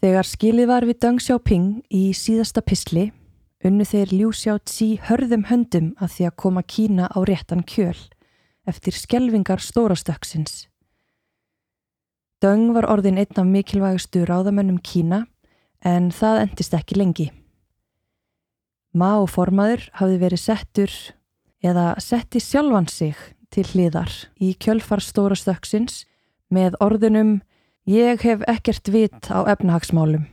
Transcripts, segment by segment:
Þegar skilið var við Deng Xiaoping í síðasta pisli, unnu þeir Liu Xiaozi hörðum höndum að því að koma Kína á réttan kjöl eftir skjelvingar stórastöksins. Deng var orðin einn af mikilvægustu ráðamönnum Kína en það endist ekki lengi. Mao formaður hafði verið settur eða setti sjálfan sig til hliðar í kjölfar stórastöksins með orðunum Ég hef ekkert vit á efnahagsmálum.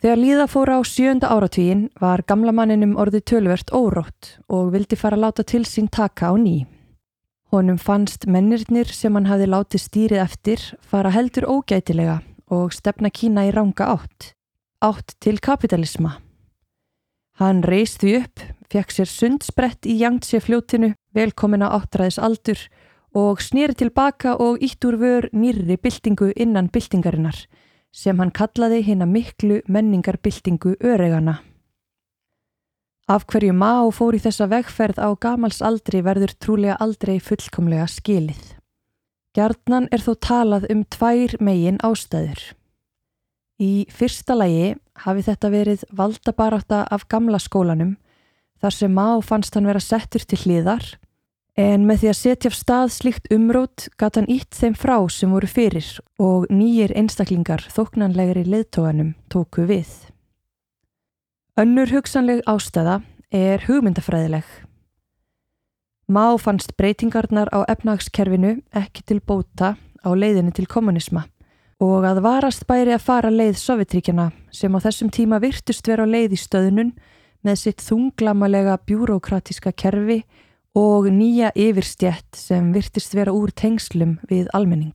Þegar Líða fóra á sjönda áratvíin var gamla manninum orðið tölvert órótt og vildi fara að láta til sín taka á ný. Honum fannst mennirnir sem hann hafi látið stýrið eftir fara heldur ógætilega og stefna Kína í ranga átt. Átt til kapitalisma. Hann reist því upp, fekk sér sundsbrett í Yangtze fljótinu, velkomin á áttræðis aldur og snýri tilbaka og ítt úr vör nýrri byltingu innan byltingarinnar sem hann kallaði hinn að miklu menningarbyltingu öregana. Af hverju má fór í þessa vegferð á gamals aldri verður trúlega aldrei fullkomlega skilið. Gjarnan er þó talað um tvær megin ástæður. Í fyrsta lægi hafi þetta verið valdabaráta af gamla skólanum þar sem má fannst hann vera settur til hliðar En með því að setja af stað slíkt umrót gata hann ítt þeim frá sem voru fyrir og nýjir einstaklingar þóknanlegri leðtóganum tóku við. Önnur hugsanleg ástæða er hugmyndafræðileg. Má fannst breytingarnar á efnagskerfinu ekki til bóta á leiðinu til kommunisma og að varast bæri að fara leið Sovjetríkjana sem á þessum tíma virtust vera á leið í stöðunum með sitt þunglamalega bjúrókratiska kerfi og nýja yfirstjætt sem virtist vera úr tengslum við almenning.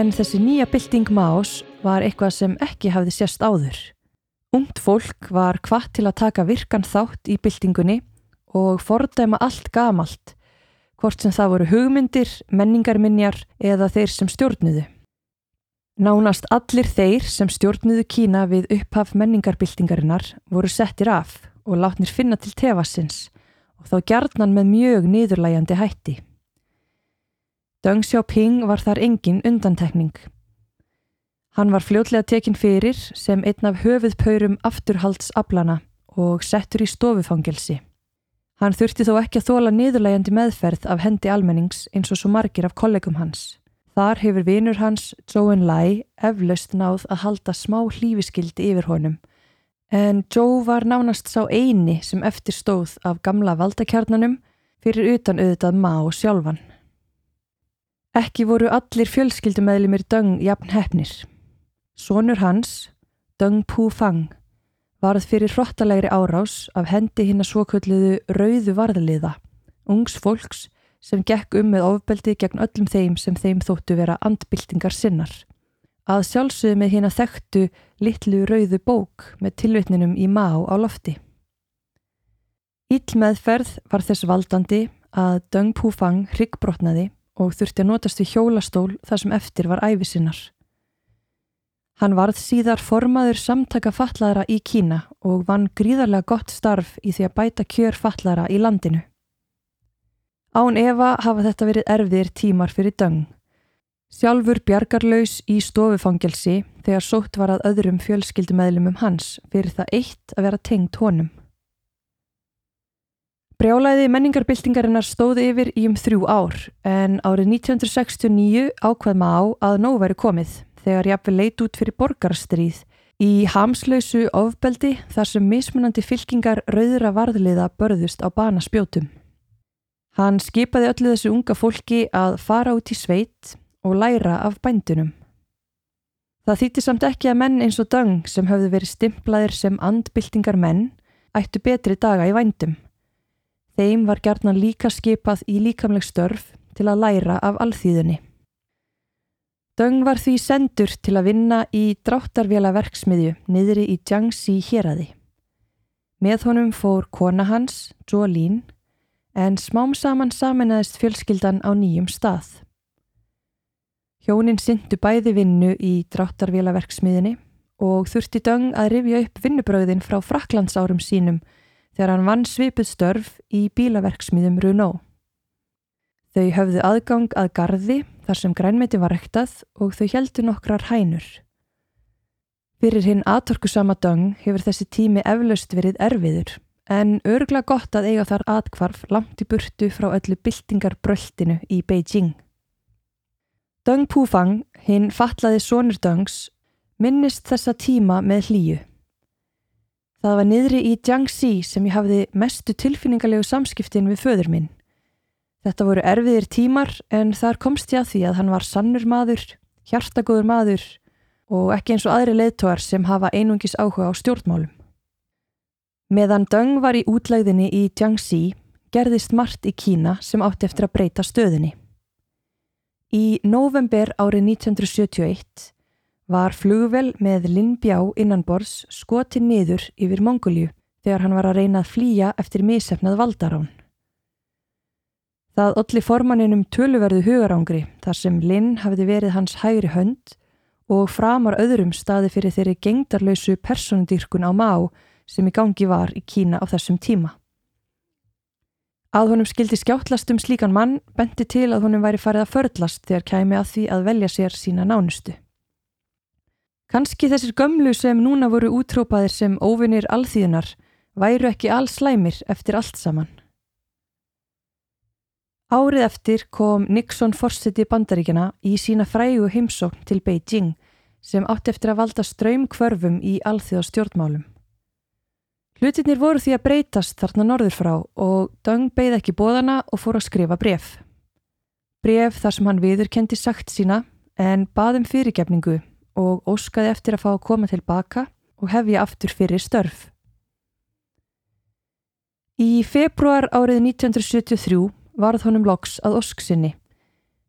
En þessi nýja bylting Más var eitthvað sem ekki hafði sérst áður. Ungt fólk var hvart til að taka virkan þátt í byltingunni og fordæma allt gamalt, hvort sem það voru hugmyndir, menningarminjar eða þeir sem stjórnuðu. Nánast allir þeir sem stjórnuðu Kína við upphaf menningarbyltingarinnar voru settir af og látnir finna til tefassins og þá gjarnan með mjög niðurlægjandi hætti. Deng Xiaoping var þar engin undantekning. Hann var fljótlega tekinn fyrir sem einn af höfuðpaurum afturhaldsaflana og settur í stofufangelsi. Hann þurfti þó ekki að þóla niðurlægjandi meðferð af hendi almennings eins og svo margir af kollegum hans. Þar hefur vinur hans, Zhou Enlai, eflaust náð að halda smá hlífiskildi yfir honum. En Zhou var nánast sá eini sem eftir stóð af gamla valdakjarnanum fyrir utan auðvitað má sjálfan. Ekki voru allir fjölskyldumæðlimir Deng jafn hefnir. Sónur hans, Deng Pu Fang, varð fyrir hrottalegri árás af hendi hinn að svokölluðu rauðu varðaliða, ungs fólks sem gekk um með ofbeldi gegn öllum þeim sem þeim þóttu vera andbyltingar sinnar. Að sjálfsögðu með hinn að þekktu litlu rauðu bók með tilvitninum í má á lofti. Íll meðferð var þess valdandi að Deng Pu Fang hryggbrotnaði og þurfti að notast við hjólastól þar sem eftir var æfisinnar. Hann varð síðar formaður samtaka fallara í Kína og vann gríðarlega gott starf í því að bæta kjör fallara í landinu. Án Eva hafa þetta verið erfiðir tímar fyrir döng. Sjálfur bjargarlaus í stofufangelsi þegar sótt var að öðrum fjölskyldumæðlumum hans fyrir það eitt að vera tengt honum. Brjálæði menningarbyltingarinnar stóði yfir í um þrjú ár en árið 1969 ákvað maður á að nóg væri komið þegar jafnveg leit út fyrir borgarstríð í hamslausu ofbeldi þar sem mismunandi fylkingar rauðra varðliða börðust á banaspjótum. Hann skipaði öllu þessu unga fólki að fara út í sveit og læra af bændunum. Það þýtti samt ekki að menn eins og döng sem höfðu verið stimplaðir sem andbyltingar menn ættu betri daga í vændum. Þeim var gerðnan líka skipað í líkamleg störf til að læra af alþýðunni. Döng var því sendur til að vinna í dráttarvela verksmiðju niðri í Jiangxi héræði. Með honum fór kona hans, Jolene, en smám saman saminæðist fjölskyldan á nýjum stað. Hjónin syndu bæði vinnu í dráttarvela verksmiðinni og þurfti Döng að rifja upp vinnubröðin frá fraklandsárum sínum þegar hann vann svipið störf í bílaverksmiðum Renault. Þau höfðu aðgang að gardi þar sem grænmeti var rektað og þau heldu nokkrar hænur. Fyrir hinn aðtorkusama döng hefur þessi tími eflaust verið erfiður en örgla gott að eiga þar atkvarf langt í burtu frá öllu byltingarbröltinu í Beijing. Döng Púfang, hinn fatlaði sonur döngs, minnist þessa tíma með hlýju. Það var niðri í Jiangxi sem ég hafði mestu tilfinningarlegu samskiptin við föður minn. Þetta voru erfiðir tímar en þar komst ég að því að hann var sannur maður, hjartagóður maður og ekki eins og aðri leðtóar sem hafa einungis áhuga á stjórnmálum. Meðan Deng var í útlæðinni í Jiangxi gerðist margt í Kína sem átti eftir að breyta stöðinni. Í november árið 1971 var flugvel með Lin Biao innanbors skoti niður yfir Mongóliu þegar hann var að reyna að flýja eftir misefnað valdarán. Það olli formanninum töluverðu hugarangri þar sem Linn hafði verið hans hægri hönd og framar öðrum staði fyrir þeirri gengdarlausu personundýrkun á má sem í gangi var í Kína á þessum tíma. Að honum skildi skjáttlast um slíkan mann benti til að honum væri farið að förlast þegar kæmi að því að velja sér sína nánustu. Kanski þessir gömlu sem núna voru útrópaðir sem óvinnir alþýðunar væru ekki alls slæmir eftir allt saman. Árið eftir kom Nixon forseti bandaríkjana í sína frægu heimsókn til Beijing sem átti eftir að valda ströym kvörfum í alþjóða stjórnmálum. Hlutinir voru því að breytast þarna norður frá og Döng beigð ekki bóðana og fór að skrifa bref. Bref þar sem hann viðurkendi sagt sína en baðum fyrirgefningu og óskaði eftir að fá að koma tilbaka og hefja aftur fyrir störf. Í februar árið 1973 varð honum loks að osksinni.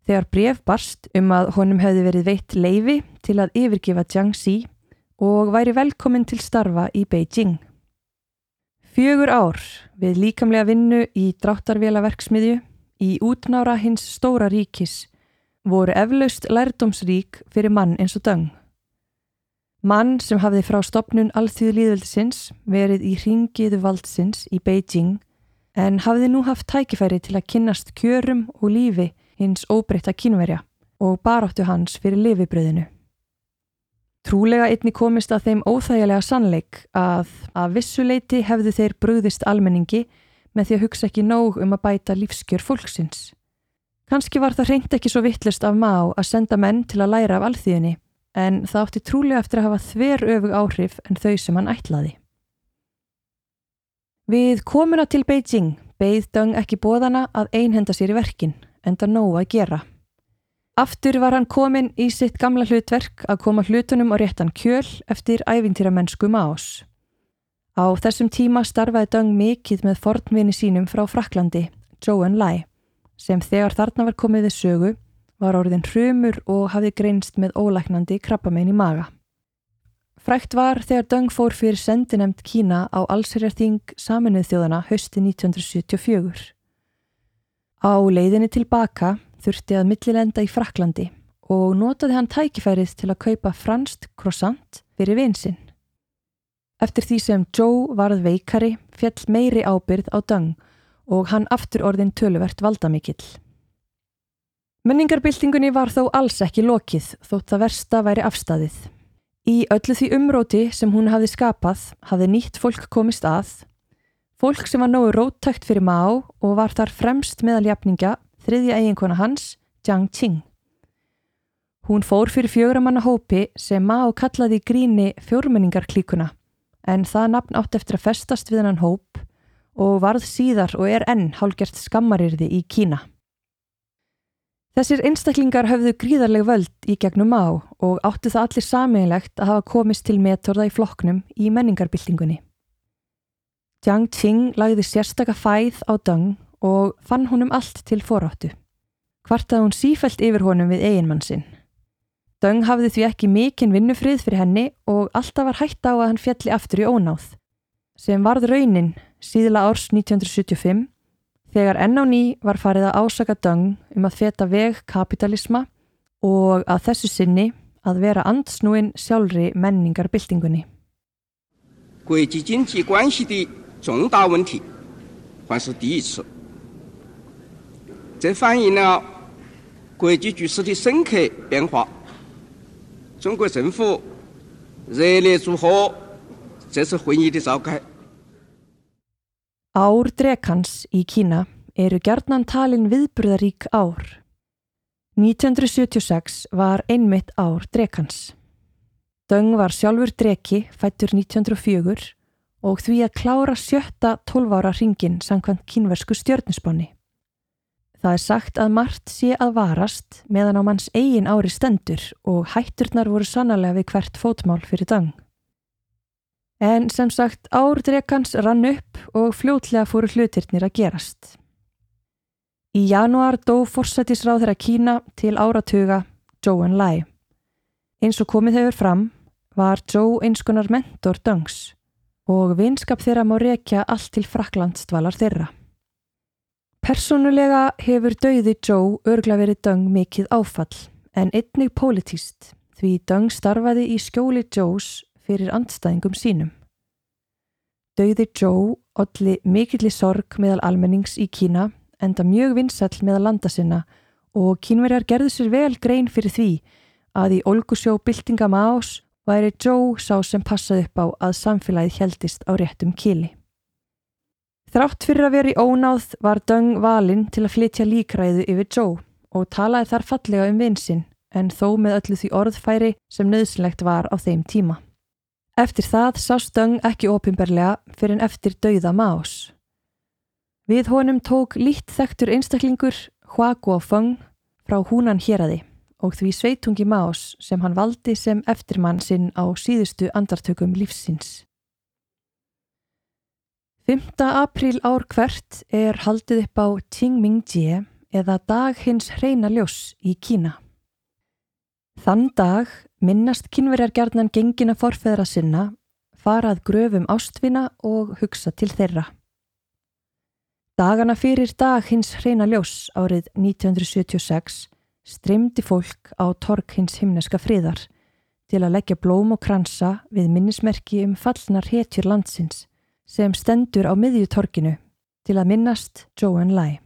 Þegar bref barst um að honum hefði verið veitt leifi til að yfirgefa Jiangxi og væri velkomin til starfa í Beijing. Fjögur ár við líkamlega vinnu í dráttarvélaverksmiðju í útnára hins stóra ríkis voru eflaust lærdomsrík fyrir mann eins og döng. Mann sem hafði frá stopnun allþýðu líðveldisins verið í ringiðu valdsins í Beijing en hafði nú haft tækifæri til að kynnast kjörum og lífi hins óbreytta kínverja og baráttu hans fyrir lifibröðinu. Trúlega einni komist að þeim óþægilega sannleik að að vissuleiti hefðu þeir bröðist almenningi með því að hugsa ekki nóg um að bæta lífskjör fólksins. Kanski var það reynd ekki svo vittlust af má að senda menn til að læra af alþýðinni en það átti trúlega eftir að hafa þver öfug áhrif en þau sem hann ætlaði. Við komuna til Beijing beigð Deng ekki bóðana að einhenda sér í verkin, enda nóg að gera. Aftur var hann komin í sitt gamla hlutverk að koma hlutunum á réttan kjöl eftir ævintýramennsku Maos. Á þessum tíma starfaði Deng mikill með fornvini sínum frá Fraklandi, Zhou Enlai, sem þegar þarna var komið við sögu var orðin hrumur og hafði greinst með ólæknandi krabbamein í maga. Frækt var þegar Döng fór fyrir sendinemt Kína á allsherjarþing saminuð þjóðana hösti 1974. Á leiðinni tilbaka þurfti að millilenda í Fraklandi og notaði hann tækifærið til að kaupa franst croissant fyrir vinsinn. Eftir því sem Joe varð veikari fjall meiri ábyrð á Döng og hann aftur orðin töluvert valdamikill. Menningarbyltingunni var þó alls ekki lokið þótt að versta væri afstæðið. Í öllu því umróti sem hún hafði skapað hafði nýtt fólk komist að, fólk sem var nógu róttækt fyrir Má og var þar fremst meðaljafninga þriðja eiginkona hans, Jiang Qing. Hún fór fyrir fjögramanna hópi sem Má kallaði gríni fjórmenningarklíkuna en það nafn átt eftir að festast við hann hóp og varð síðar og er enn hálgert skammarirði í Kína. Þessir einstaklingar höfðu gríðarleg völd í gegnum á og áttu það allir sameinlegt að hafa komist til metorða í flokknum í menningarbyltingunni. Jiang Qing lagði sérstaka fæð á Deng og fann honum allt til foráttu. Hvartað hún sífælt yfir honum við eiginmann sinn. Döng hafði því ekki mikinn vinnufrið fyrir henni og alltaf var hægt á að hann fjalli aftur í ónáð. Sem varð raunin síðla árs 1975 þegar enn á ný var farið að ásaka Döng um að feta veg kapitalisma og að þessu sinni að vera andsnúin sjálfri menningarbyltingunni. Ár drekans í Kína eru gjarnan talin viðburðarík ár. 1976 var einmitt ár drekans. Döng var sjálfur dreki fættur 1904 og því að klára sjötta 12 ára ringin samkvæmt kínversku stjörnusbáni. Það er sagt að margt sé að varast meðan á manns eigin ári stendur og hætturnar voru sannarlega við hvert fótmál fyrir Döng. En sem sagt ár drekans rann upp og fljótlega fóru hlutirnir að gerast. Í januar dó forsætisráð þeirra Kína til áratuga Zhou Enlai. Eins og komið hefur fram var Zhou einskonar mentor Döngs og vinskap þeirra má rekja allt til Fraklandsdvalar þeirra. Personulega hefur dauði Zhou örgla verið Döng mikið áfall en einnig pólitíst því Döng starfaði í skjóli Zhous fyrir andstæðingum sínum. Dauði Zhou olli mikilli sorg meðal almennings í Kína enda mjög vinsall meðal landa sinna og kínverjar gerðu sér vel grein fyrir því að í Olgusjó byltinga Maos væri Zhou sá sem passaði upp á að samfélagið heldist á réttum kili. Þrátt fyrir að vera í ónáð var Döng valinn til að flytja líkræðu yfir Zhou og talaði þar fallega um vinsinn en þó með öllu því orðfæri sem nöðsynlegt var á þeim tíma. Eftir það sást Döng ekki opimberlega fyrir en eftir dauða Maos. Við honum tók lít þektur einstaklingur Hua Guofeng frá húnan héræði og því sveitungi Maos sem hann valdi sem eftirmann sinn á síðustu andartökum lífsins. 5. apríl ár hvert er haldið upp á Qingmingjie eða dag hins hreina ljós í Kína. Þann dag minnast kynverjar gerðnan gengina forfeðra sinna, farað gröfum ástvina og hugsa til þeirra. Dagana fyrir dag hins hreina ljós árið 1976 streymdi fólk á tork hins himneska friðar til að leggja blóm og kransa við minnismerki um fallnar hetjur landsins sem stendur á miðjutorkinu til að minnast Joan Lai.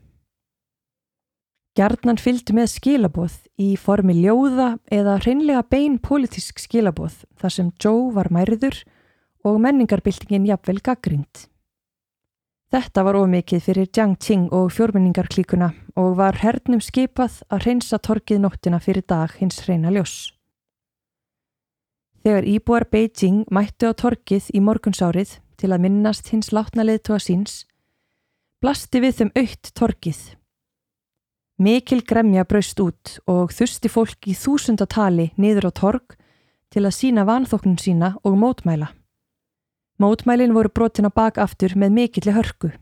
Gjarnan fylgdu með skilaboð í formi ljóða eða hreinlega bein politísk skilaboð þar sem Joe var mæriður og menningarbyltingin jafnvel gaggrind. Þetta var ómikið fyrir Jiang Qing og fjórmenningarklíkuna og var hernum skipað að hreinsa torkið nóttina fyrir dag hins hreina ljós. Þegar íbúar Beijing mættu á torkið í morgunsárið til að minnast hins látna leðtúa síns, blasti við þeim aukt torkið. Mikil gremja braust út og þusti fólk í þúsundatali niður á tork til að sína vanþóknun sína og mótmæla. Mótmælin voru brotin á bakaftur með mikilli hörku.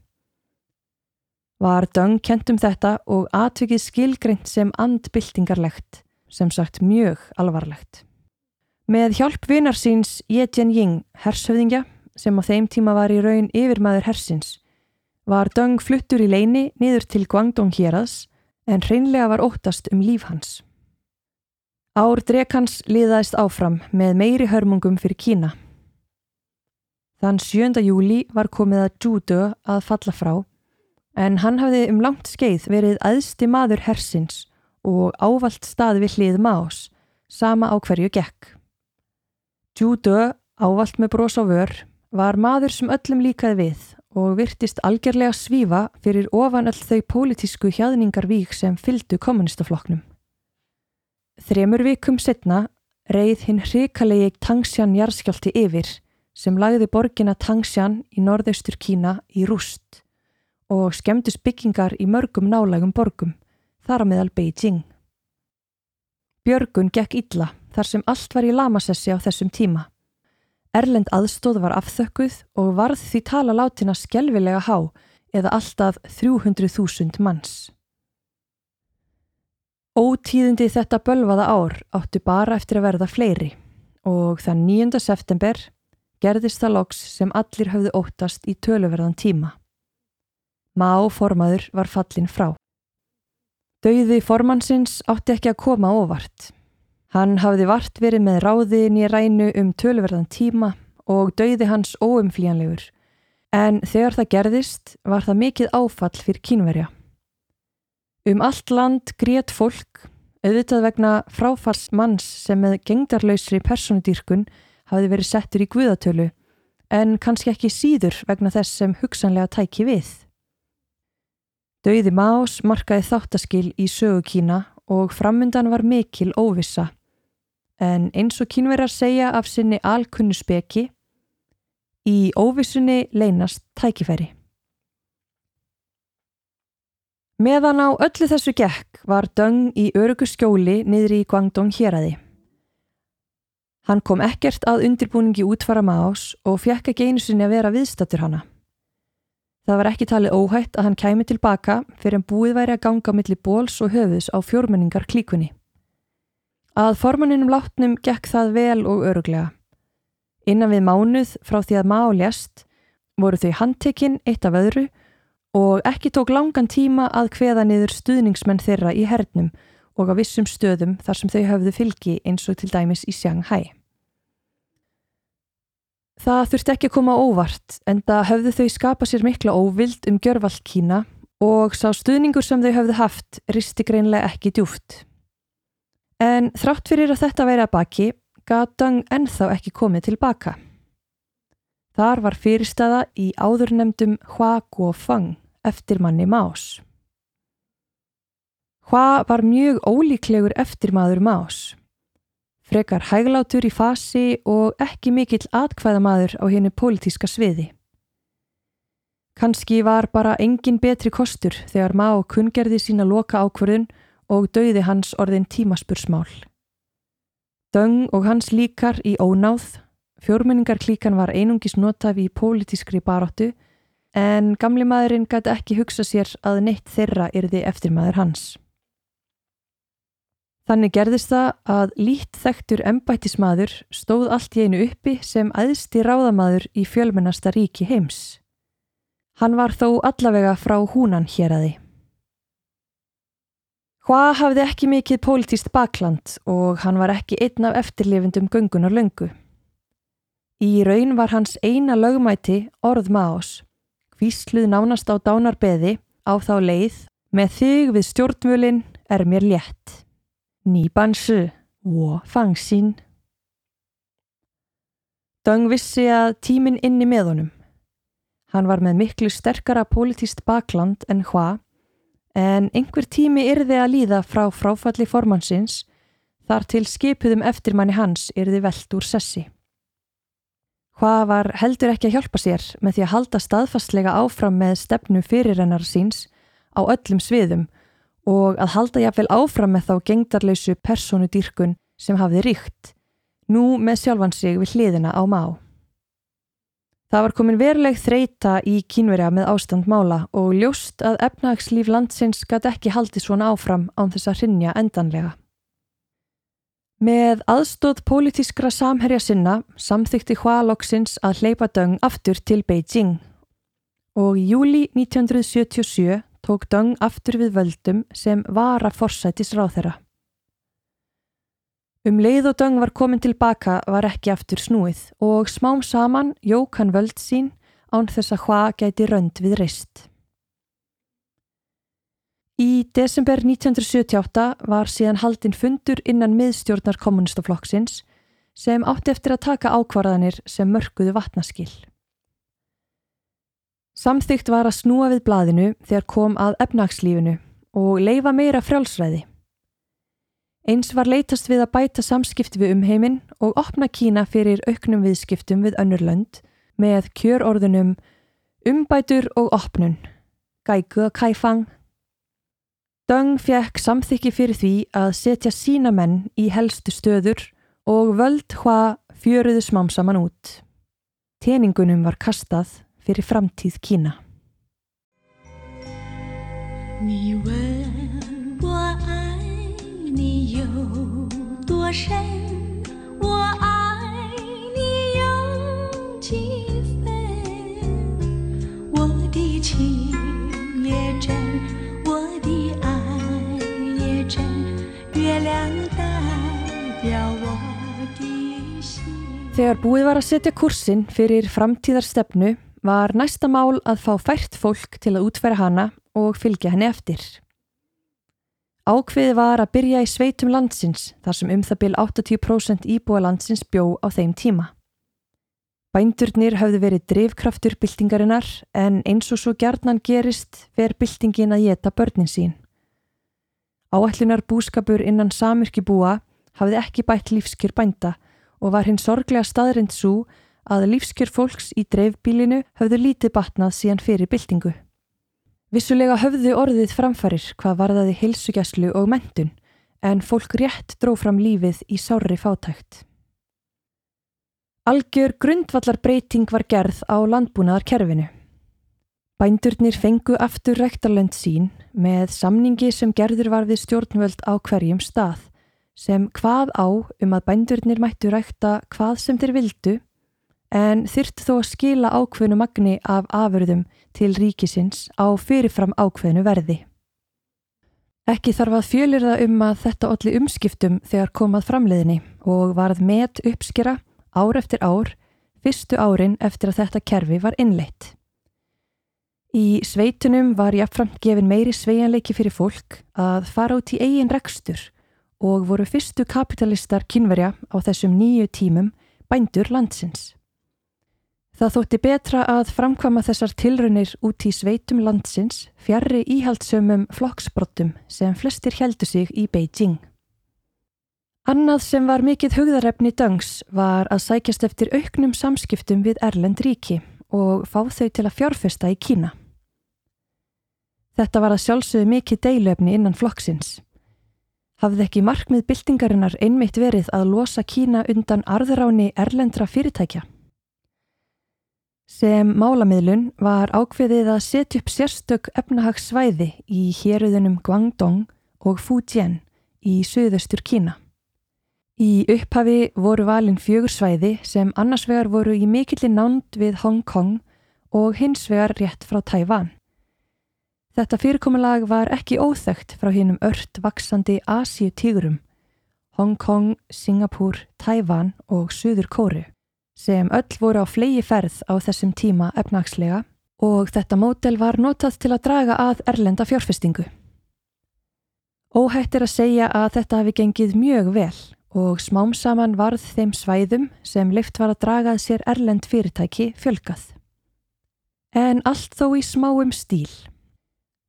Var Döng kent um þetta og atvikið skilgreint sem andbyltingarlegt, sem sagt mjög alvarlegt. Með hjálp vinar síns Ye Jianying, hershöfðingja, sem á þeim tíma var í raun yfirmaður hersins, var Döng fluttur í leini niður til Guangdong hérads en hreinlega var óttast um líf hans. Ár drekans liðaðist áfram með meiri hörmungum fyrir Kína. Þann 7. júli var komið að Júdö að falla frá en hann hafði um langt skeið verið aðsti maður hersins og ávalt stað við hlið Maos, sama á hverju gekk. Júdö, ávalt með brós á vör, var maður sem öllum líkaði við og virtist algjörlega svífa fyrir ofan öll þau pólitísku hjaðningarvík sem fyldu kommunistafloknum. Þremur vikum setna reið hinn hrikalegi Tangshan jarðskjálti yfir sem lagði borgina Tangshan í norðaustur Kína í rúst og skemmtust byggingar í mörgum nálægum borgum, þar á meðal Beijing. Björgun gekk illa þar sem allt var í lamasessi á þessum tíma. Erlend aðstóð var afþökkuð og varð því tala látina skjelvilega há eða alltaf 300.000 manns. Ótíðindi þetta bölvaða ár áttu bara eftir að verða fleiri og þann 9. september gerðist það loks sem allir höfðu óttast í töluverðan tíma. Má formaður var fallin frá. Dauði formansins átti ekki að koma óvart. Hann hafði vart verið með ráðin í rænu um töluverðan tíma og dauði hans óumflíjanlegur en þegar það gerðist var það mikið áfall fyrir kínverja. Um allt land grét fólk, auðvitað vegna fráfalls manns sem með gengdarlausri personudýrkun hafi verið settur í guðatölu, en kannski ekki síður vegna þess sem hugsanlega tæki við. Dauði Más markaði þáttaskil í sögu Kína og framundan var mikil óvissa, en eins og kínverjar segja af sinni alkunnu speki, í óvissunni leynast tækifæri. Meðan á öllu þessu gekk var Deng í örugu skjóli niður í Guangdong héræði. Hann kom ekkert að undirbúningi útfara Maos og fjekk ekki einu sinni að vera viðstattur hana. Það var ekki talið óhætt að hann kæmi tilbaka fyrir en búið væri að ganga á milli bóls og höfus á fjórmenningar klíkunni. Að formaninum látnum gekk það vel og öruglega. Innan við mánuð frá því að Mao lést voru þau handtekinn eitt af öðru og ekki tók langan tíma að hveða niður stuðningsmenn þeirra í hernum og á vissum stöðum þar sem þau höfðu fylgi eins og til dæmis í Shanghai. Það þurfti ekki að koma óvart en það höfðu þau skapa sér mikla óvild um gjörvall Kína og sá stuðningur sem þau höfðu haft risti greinlega ekki djúft. En þrátt fyrir að þetta væri að baki, gaf Deng ennþá ekki komið tilbaka. Þar var fyrirstaða í áðurnemdum Hua Guofeng eftir manni Más. Hva var mjög ólíklegur eftirmaður Más. Frekar hæglátur í fasi og ekki mikill atkvæðamaður á hennu pólitíska sviði. Kanski var bara engin betri kostur þegar Má kungerði sína loka ákvörðun og dauði hans orðin tímaspursmál. Döng og hans líkar í ónáð, fjórmenningarklíkan var einungis notaf í pólitískri baróttu en gamli maðurinn gæti ekki hugsa sér að neitt þeirra yrði eftirmaður hans. Þannig gerðist það að lít þekktur embættismadur stóð allt í einu uppi sem aðsti ráðamadur í fjölmennasta ríki heims. Hann var þó allavega frá húnan hér aði. Hva hafði ekki mikið pólitíst bakland og hann var ekki einn af eftirlifendum göngunar löngu. Í raun var hans eina lögmæti orð maos hvísluð nánast á dánarbeði á þá leið með þig við stjórnmjölin er mér létt. Nýbansu, wo fangsín. Döng vissi að tíminn inni með honum. Hann var með miklu sterkara pólitíst bakland en hva, en einhver tími yrði að líða frá fráfalli formansins þar til skipuðum eftirmanni hans yrði veld úr sessi. Hvað var heldur ekki að hjálpa sér með því að halda staðfastlega áfram með stefnu fyrirrennar síns á öllum sviðum og að halda jáfnvel áfram með þá gengdarleysu personu dýrkun sem hafði ríkt, nú með sjálfan sig við hliðina á má. Það var komin veruleg þreita í kínverja með ástand mála og ljóst að efnagslíf landsins gæti ekki haldið svona áfram án þess að hrinja endanlega. Með aðstóð pólitískra samherja sinna samþykti Hua loksins að hleypa Deng aftur til Beijing og í júli 1977 tók Deng aftur við völdum sem var að forsætis ráð þeirra. Um leið og Deng var komin tilbaka var ekki aftur snúið og smám saman jók hann völd sín án þess að Hua gæti rönd við reist. Í desember 1978 var síðan haldinn fundur innan miðstjórnar kommunistaflokksins sem átti eftir að taka ákvarðanir sem mörguðu vatnaskill. Samþygt var að snúa við blaðinu þegar kom að efnagslífinu og leifa meira frjálsræði. Eins var leitast við að bæta samskipti við umheiminn og opna Kína fyrir auknum viðskiptum við önnur lönd með kjörorðunum umbætur og opnun, gægu og kæfang, Döng fjekk samþykki fyrir því að setja sína menn í helstu stöður og völd hva fjöruðu smámsaman út. Teningunum var kastað fyrir framtíð Kína. 你有多深，我爱你有几分。我的情也真，我的爱也真，月亮代表我的心。 Þegar búið var að setja kursin fyrir framtíðarstefnu var næsta mál að fá fært fólk til að útfæra hana og fylgja henni eftir. Ákveði var að byrja í sveitum landsins þar sem um það byl 80% íbúa landsins bjó á þeim tíma. Bændurnir hafði verið drifkraftur byltingarinnar en eins og svo gjarnan gerist ver byltingin að geta börnin sín. Áætlunar búskapur innan samirki búa hafði ekki bætt lífskjör bænda og var hinn sorglega staðrind svo að lífskjör fólks í dreifbílinu höfðu lítið batnað síðan fyrir byltingu. Vissulega höfðu orðið framfarir hvað varðaði hilsugjæslu og mentun en fólk rétt dró fram lífið í sárri fátækt. Algjör grundvallar breyting var gerð á landbúnaðarkerfinu. Bændurnir fengu aftur rektarlönd sín með samningi sem gerður var við stjórnvöld á hverjum stað sem hvað á um að bændurnir mættu rækta hvað sem þeir vildu en þyrrt þó að skila ákveðnu magni af afurðum til ríkisins á fyrirfram ákveðnu verði. Ekki þarf að fjölir það um að þetta olli umskiptum þegar komað framleiðinni og varð met uppskera ár eftir ár fyrstu árin eftir að þetta kerfi var innleitt. Í sveitunum var jáfnframt gefin meiri sveianleiki fyrir fólk að fara út í eigin rekstur og voru fyrstu kapitalistar kynverja á þessum nýju tímum bændur landsins. Það þótti betra að framkvama þessar tilraunir út í sveitum landsins fjarrri íhaldsömmum flokksbrottum sem flestir heldu sig í Beijing. Annað sem var mikið hugðarefni Döngs var að sækjast eftir auknum samskiptum við Erlend ríki og fá þau til að fjárfesta í Kína. Þetta var að sjálfsögðu mikið deilöfni innan flokksins. Hafði ekki markmið byltingarinnar einmitt verið að losa Kína undan arðuráni erlendra fyrirtækja? Sem málamiðlun var ákveðið að setja upp sérstök efnahagssvæði í héruðunum Guangdong og Fujian í söðustur Kína. Í upphafi voru valin fjögur svæði sem annars vegar voru í mikilli nánd við Hong Kong og hins vegar rétt frá Tævan. Þetta fyrirkomulag var ekki óþögt frá hinnum ört vaksandi Asíu tígurum, Hong Kong, Singapúr, Tævan og Suður Kóru sem öll voru á flegi ferð á þessum tíma efnagslega og þetta mótel var notað til að draga að erlenda fjárfestingu. Óhætt er að segja að þetta hafi gengið mjög vel og smám saman varð þeim svæðum sem lift var að dragað sér erlend fyrirtæki fjölgað. En allt þó í smáum stíl.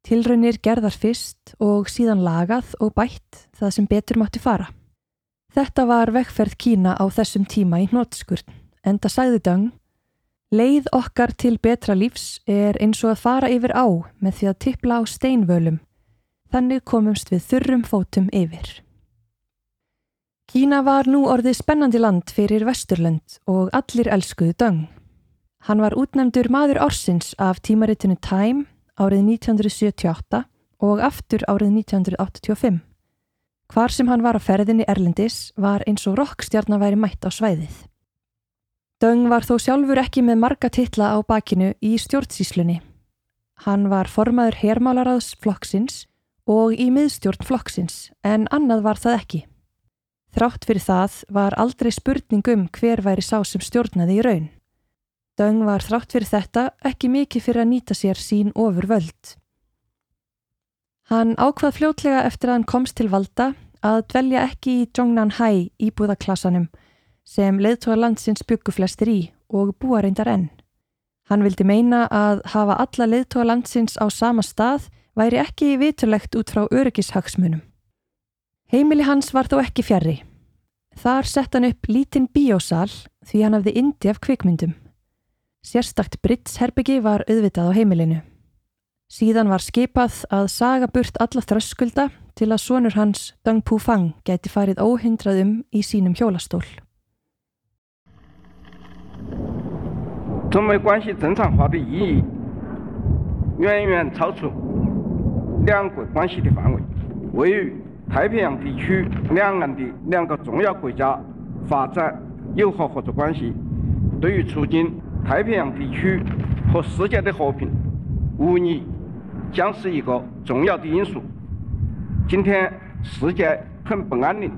Tilraunir gerðar fyrst og síðan lagað og bætt það sem betur mátti fara. Þetta var vekkferð Kína á þessum tíma í hnótskurn. Enda sagði Döng, leið okkar til betra lífs er eins og að fara yfir á með því að tippla á steinvölum. Þannig komumst við þurrum fótum yfir. Kína var nú orðið spennandi land fyrir Vesturlönd og allir elskuðu Döng. Hann var útnefndur maður orsins af tímaritinu Time árið 1978 og aftur árið 1985. Hvar sem hann var á ferðinni Erlendis var eins og rockstjarnar væri mætt á svæðið. Döng var þó sjálfur ekki með marga titla á bakinu í stjórnsíslunni. Hann var formaður hermálaraðs flokksins og í miðstjórn flokksins en annað var það ekki. Þrátt fyrir það var aldrei spurning um hver væri sá sem stjórnaði í raun. Döng var þrátt fyrir þetta ekki mikið fyrir að nýta sér sín ofur völd. Hann ákvað fljótlega eftir að hann komst til valda að dvelja ekki í Zhongnanhai íbúðaklassanum sem leiðtóa landsins byggu flestir í og búa reyndar enn. Hann vildi meina að hafa alla leiðtóa landsins á sama stað væri ekki vitulegt út frá öryggishagsmunum. Heimili hans var þó ekki fjarrri. Þar sett hann upp lítinn bíósal því hann hafði indi af kvikmyndum. Sérstakt Brits-herbyggi var auðvitað á heimilinu. Síðan var skipað að saga burt alla þröskulda til að sonur hans, Deng Pufang, gæti farið óhindrað um í sínum hjólastól. 中美关系正常化的意义远远超出两国关系的范围，位于太平洋地区两岸的两个重要国家发展友好合作关系，对于促进太平洋地区和世界的和平，无疑将是一个重要的因素。今天世界很不安宁，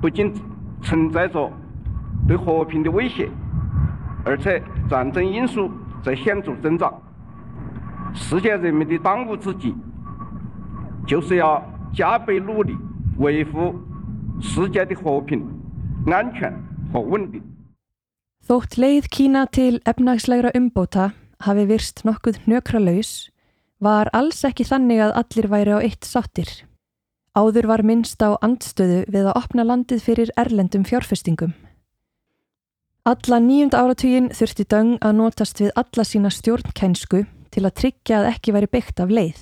不仅存在着对和平的威胁，而且战争因素在显着增长。世界人民的当务之急，就是要加倍努力维护世界的和平、安全和稳定。 Þótt leið Kína til efnagslegra umbóta hafi virst nokkuð hnökralaus, var alls ekki þannig að allir væri á eitt sáttir. Áður var minnst á andstöðu við að opna landið fyrir erlendum fjárfestingum. Alla nýjunda áratugin þurfti Döng að notast við alla sína stjórnkænsku til að tryggja að ekki væri byggt af leið,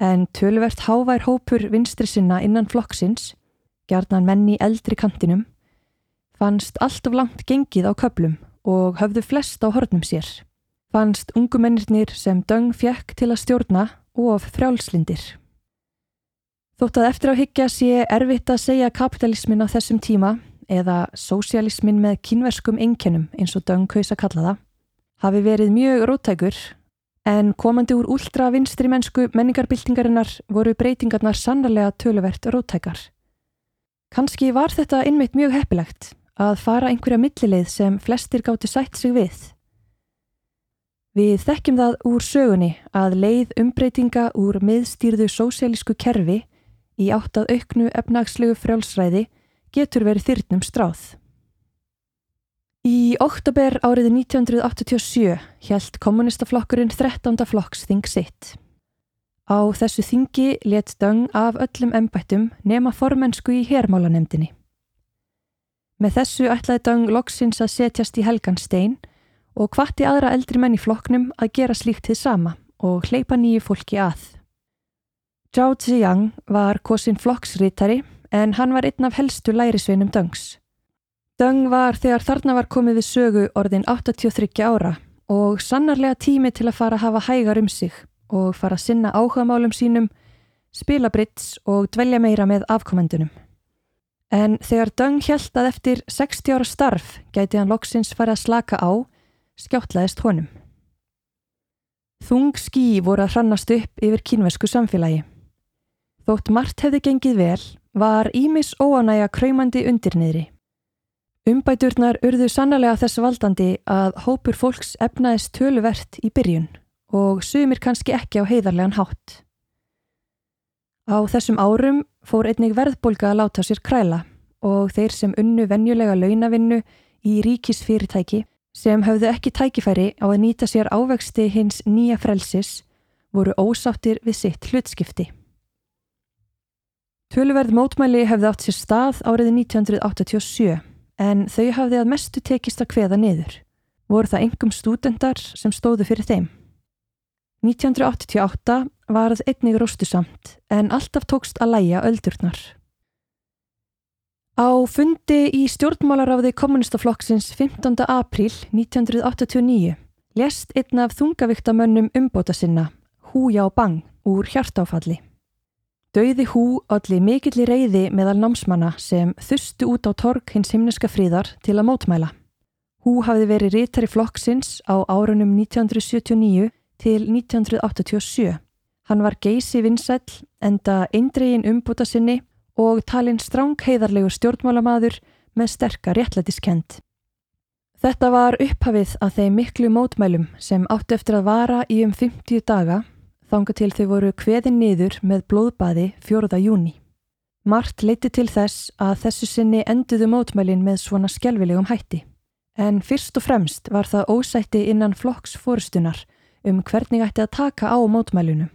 en tölvert hávær hópur vinstri sinna innan flokksins, gjarnan menn í eldri kantinum, fannst allt of langt gengið á köplum og höfðu flest á hornum sér. Fannst ungumennirnir sem Döng fjekk til að stjórna of frjálslindir. Þótt að eftir á higgja sé erfitt að segja kapitalismin á þessum tíma eða sósialismin með kínverskum einkennum eins og Döng kaus að kalla það, hafi verið mjög róttækur en komandi úr úldra vinstri mennsku menningarbyltingarinnar voru breytingarnar sannarlega töluvert róttækar. Kanski var þetta innmeitt mjög heppilegt að fara einhverja millileið sem flestir gátti sætt sig við. Við þekkjum það úr sögunni að leið umbreytinga úr miðstýrðu sósialísku kerfi í átt að auknu efnagslegu frjálsræði getur verið þyrnum stráð. Í oktober árið 1987 hjælt kommunistaflokkurinn 13. flokksþing sitt. Á þessu þingi let Döng af öllum embættum nema formensku í hermálanemdini. Með þessu ætlaði Döng loksins að setjast í helgan stein og hvatti aðra eldri menn í flokknum að gera slíkt þið sama og hleypa nýju fólki að. Zhao Ziyang var kosin flokksrítari en hann var einn af helstu lærisveinum Döngs. Döng var þegar þarna var komið við sögu orðin 83 ára og sannarlega tími til að fara að hafa hægar um sig og fara að sinna áhugamálum sínum, spila brits og dvelja meira með afkomendunum. En þegar Döng hjælt að eftir 60 ára starf gæti hann loksins farið að slaka á, skjáttlaðist honum. Þung skí voru að hrannast upp yfir kínvesku samfélagi. Þótt margt hefði gengið vel, var Ímis óanæja kræmandi undirniðri. Umbæturnar urðu sannlega þess valdandi að hópur fólks efnaðist töluvert í byrjun og sumir kannski ekki á heiðarlegan hátt. Á þessum árum fór einnig verðbólga að láta sér kræla og þeir sem unnu venjulega launavinnu í ríkisfyrirtæki sem höfðu ekki tækifæri á að nýta sér ávexti hins nýja frelsis voru ósáttir við sitt hlutskipti. Töluverð mótmæli hefði átt sér stað árið 1987 en þau hafði að mestu tekist að kveða niður. Voru það engum stúdendar sem stóðu fyrir þeim. 1988 varð einnig róstusamt en alltaf tókst að læja öldurnar. Á fundi í stjórnmálaráði kommunistaflokksins 15. apríl 1989 lest einn af þungavíktamönnum umbóta sinna, Hú Já Bang, úr hjartáfalli. Dauði Hú allir mikillir reyði meðal námsmanna sem þustu út á torg hins himneska fríðar til að mótmæla. Hú hafði verið rítari flokksins á árunum 1979 til 1987. Hann var geysi vinsæll enda eindregin umbúta sinni og talinn stráng heiðarlegur stjórnmálamaður með sterkar réttlætiskend. Þetta var upphafið að þeim miklu mótmælum sem áttu eftir að vara í um 50 daga þanga til þau voru kveðin niður með blóðbaði 4. júni. Mart leiti til þess að þessu sinni enduðu mótmælin með svona skjálfilegum hætti. En fyrst og fremst var það ósætti innan flokks fórustunar um hvernig ætti að taka á mótmælunum.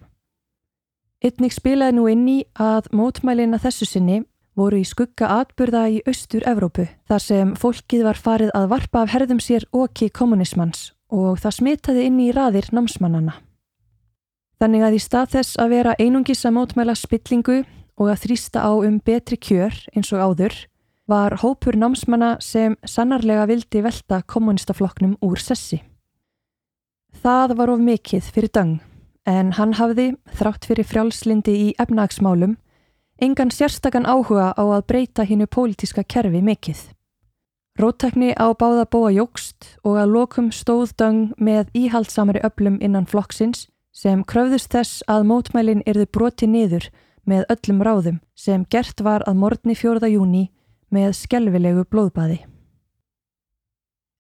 Einnig spilaði nú inn í að mótmælin að þessu sinni voru í skugga atburða í Austur-Evrópu þar sem fólkið var farið að varpa af herðum sér oki kommunismans og það smitaði inn í raðir námsmannana. Þannig að í stað þess að vera einungis að mótmæla spillingu og að þrýsta á um betri kjör eins og áður var hópur námsmanna sem sannarlega vildi velta kommunistaflokknum úr sessi. Það var of mikið fyrir döng en hann hafði, þrátt fyrir frjálslindi í efnagsmálum, engan sérstakann áhuga á að breyta hinnu pólitíska kerfi mikill. Róttekni á báða bóa jógst og að lokum stóð döng með íhaldsamari öllum innan flokksins sem kröfðust þess að mótmælin erðu broti niður með öllum ráðum sem gert var að morgni 4. júni með skelvilegu blóðbaði.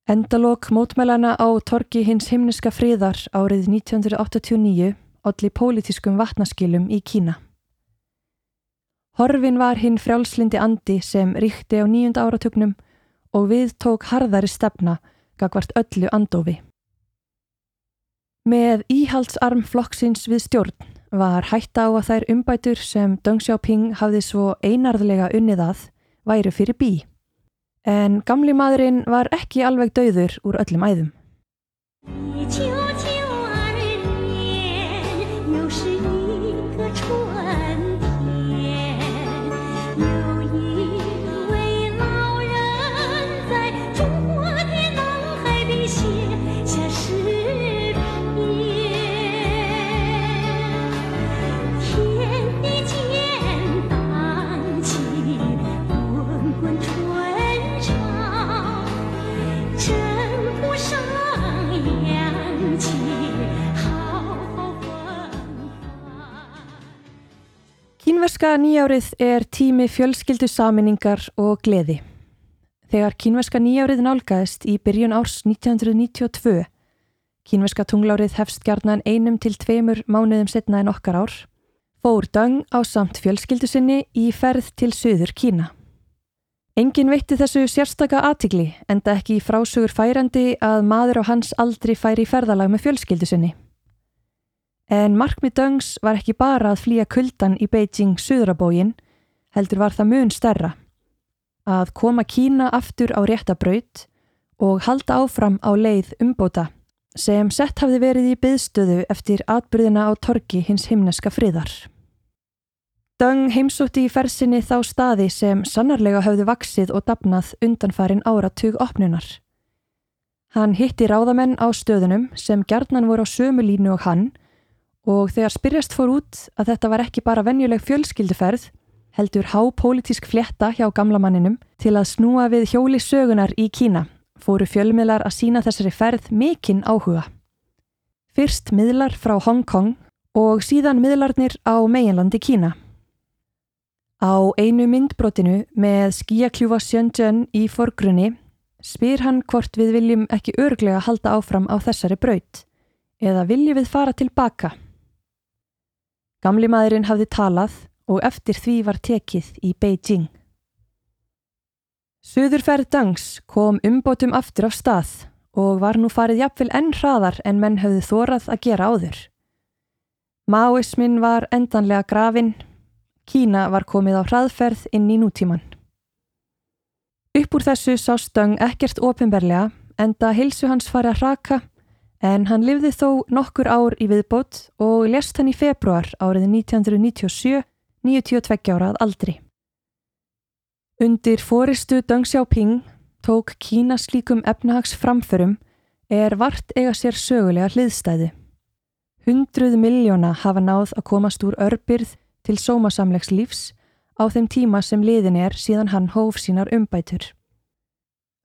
Endalók mótmælana á torki hins himniska fríðar árið 1989 allir pólitískum vatnaskilum í Kína. Horfin var hinn frjálslindi andi sem ríkti á nýjunda áratugnum og við tók harðari stefna gagvart öllu andofi. Með íhaldsarm flokksins við stjórn var hætta á að þær umbætur sem Deng Xiaoping hafði svo einarðlega unnið að væru fyrir bí. En gamli maðurinn var ekki alveg dauður úr öllum æðum. Kínverska nýjárið er tími fjölskyldu saminningar og gleði. Þegar kínverska nýjárið nálgæðist í byrjun árs 1992, kínverska tunglárið hefst gjarnan einum til tveimur mánuðum setna en okkar ár, fór Döng á samt fjölskyldu sinni í ferð til söður Kína. Engin veitti þessu sérstaka aðtigli enda ekki í frásögur færandi að maður á hans aldrei færi í ferðalag með fjölskyldu sinni. En markmið Döngs var ekki bara að flýja kuldan í Beijing suðrabógin, heldur var það mun stærra. Að koma Kína aftur á rétta braut og halda áfram á leið umbóta sem sett hafði verið í byðstöðu eftir atbyrðina á torki hins himneska friðar. Döng heimsótti í fersinni þá staði sem sannarlega höfðu vaksið og dapnað undanfarin áratug opnunar. Hann hitti ráðamenn á stöðunum sem gjarnan voru á sömu línu og hann og þegar spyrjast fór út að þetta var ekki bara venjuleg fjölskylduferð, heldur hápólitísk flétta hjá gamla manninum til að snúa við hjóli sögunar í Kína, fóru fjölmiðlar að sína þessari ferð mikinn áhuga. Fyrst miðlar frá Hong Kong og síðan miðlarnir á meginlandi Kína. Á einu myndbrotinu með skíakljúfa Shenzhen í forgrunni spyr hann hvort við viljum ekki örglega halda áfram á þessari braut eða viljum við fara tilbaka. Gamli maðurinn hafði talað og eftir því var tekið í Beijing. Suðurferð Dangs kom umbótum aftur á stað og var nú farið jafnvel enn hraðar en menn höfðu þórað að gera áður. Maoismin var endanlega grafin, Kína var komið á hraðferð inn í nútíman. Upp úr þessu sá Stöng ekkert opinberlega enda hilsu hans farið að raka en hann lifði þó nokkur ár í viðbót og lest hann í februar árið 1997, 92 ára að aldri. Undir fóristu Deng Xiaoping tók Kína slíkum efnahags framförum er vart eiga sér sögulega hliðstæði. Hundruð miljóna hafa náð að komast úr örbyrð til sómasamlegs lífs á þeim tíma sem liðin er síðan hann hóf sínar umbætur.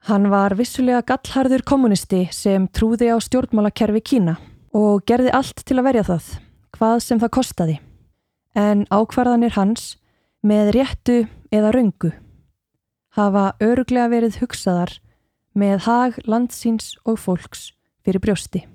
Hann var vissulega gallharður kommunisti sem trúði á stjórnmálakerfi Kína og gerði allt til að verja það, hvað sem það kostaði. En ákvarðanir hans, með réttu eða röngu, hafa öruglega verið hugsaðar með hag landsins og fólks fyrir brjósti.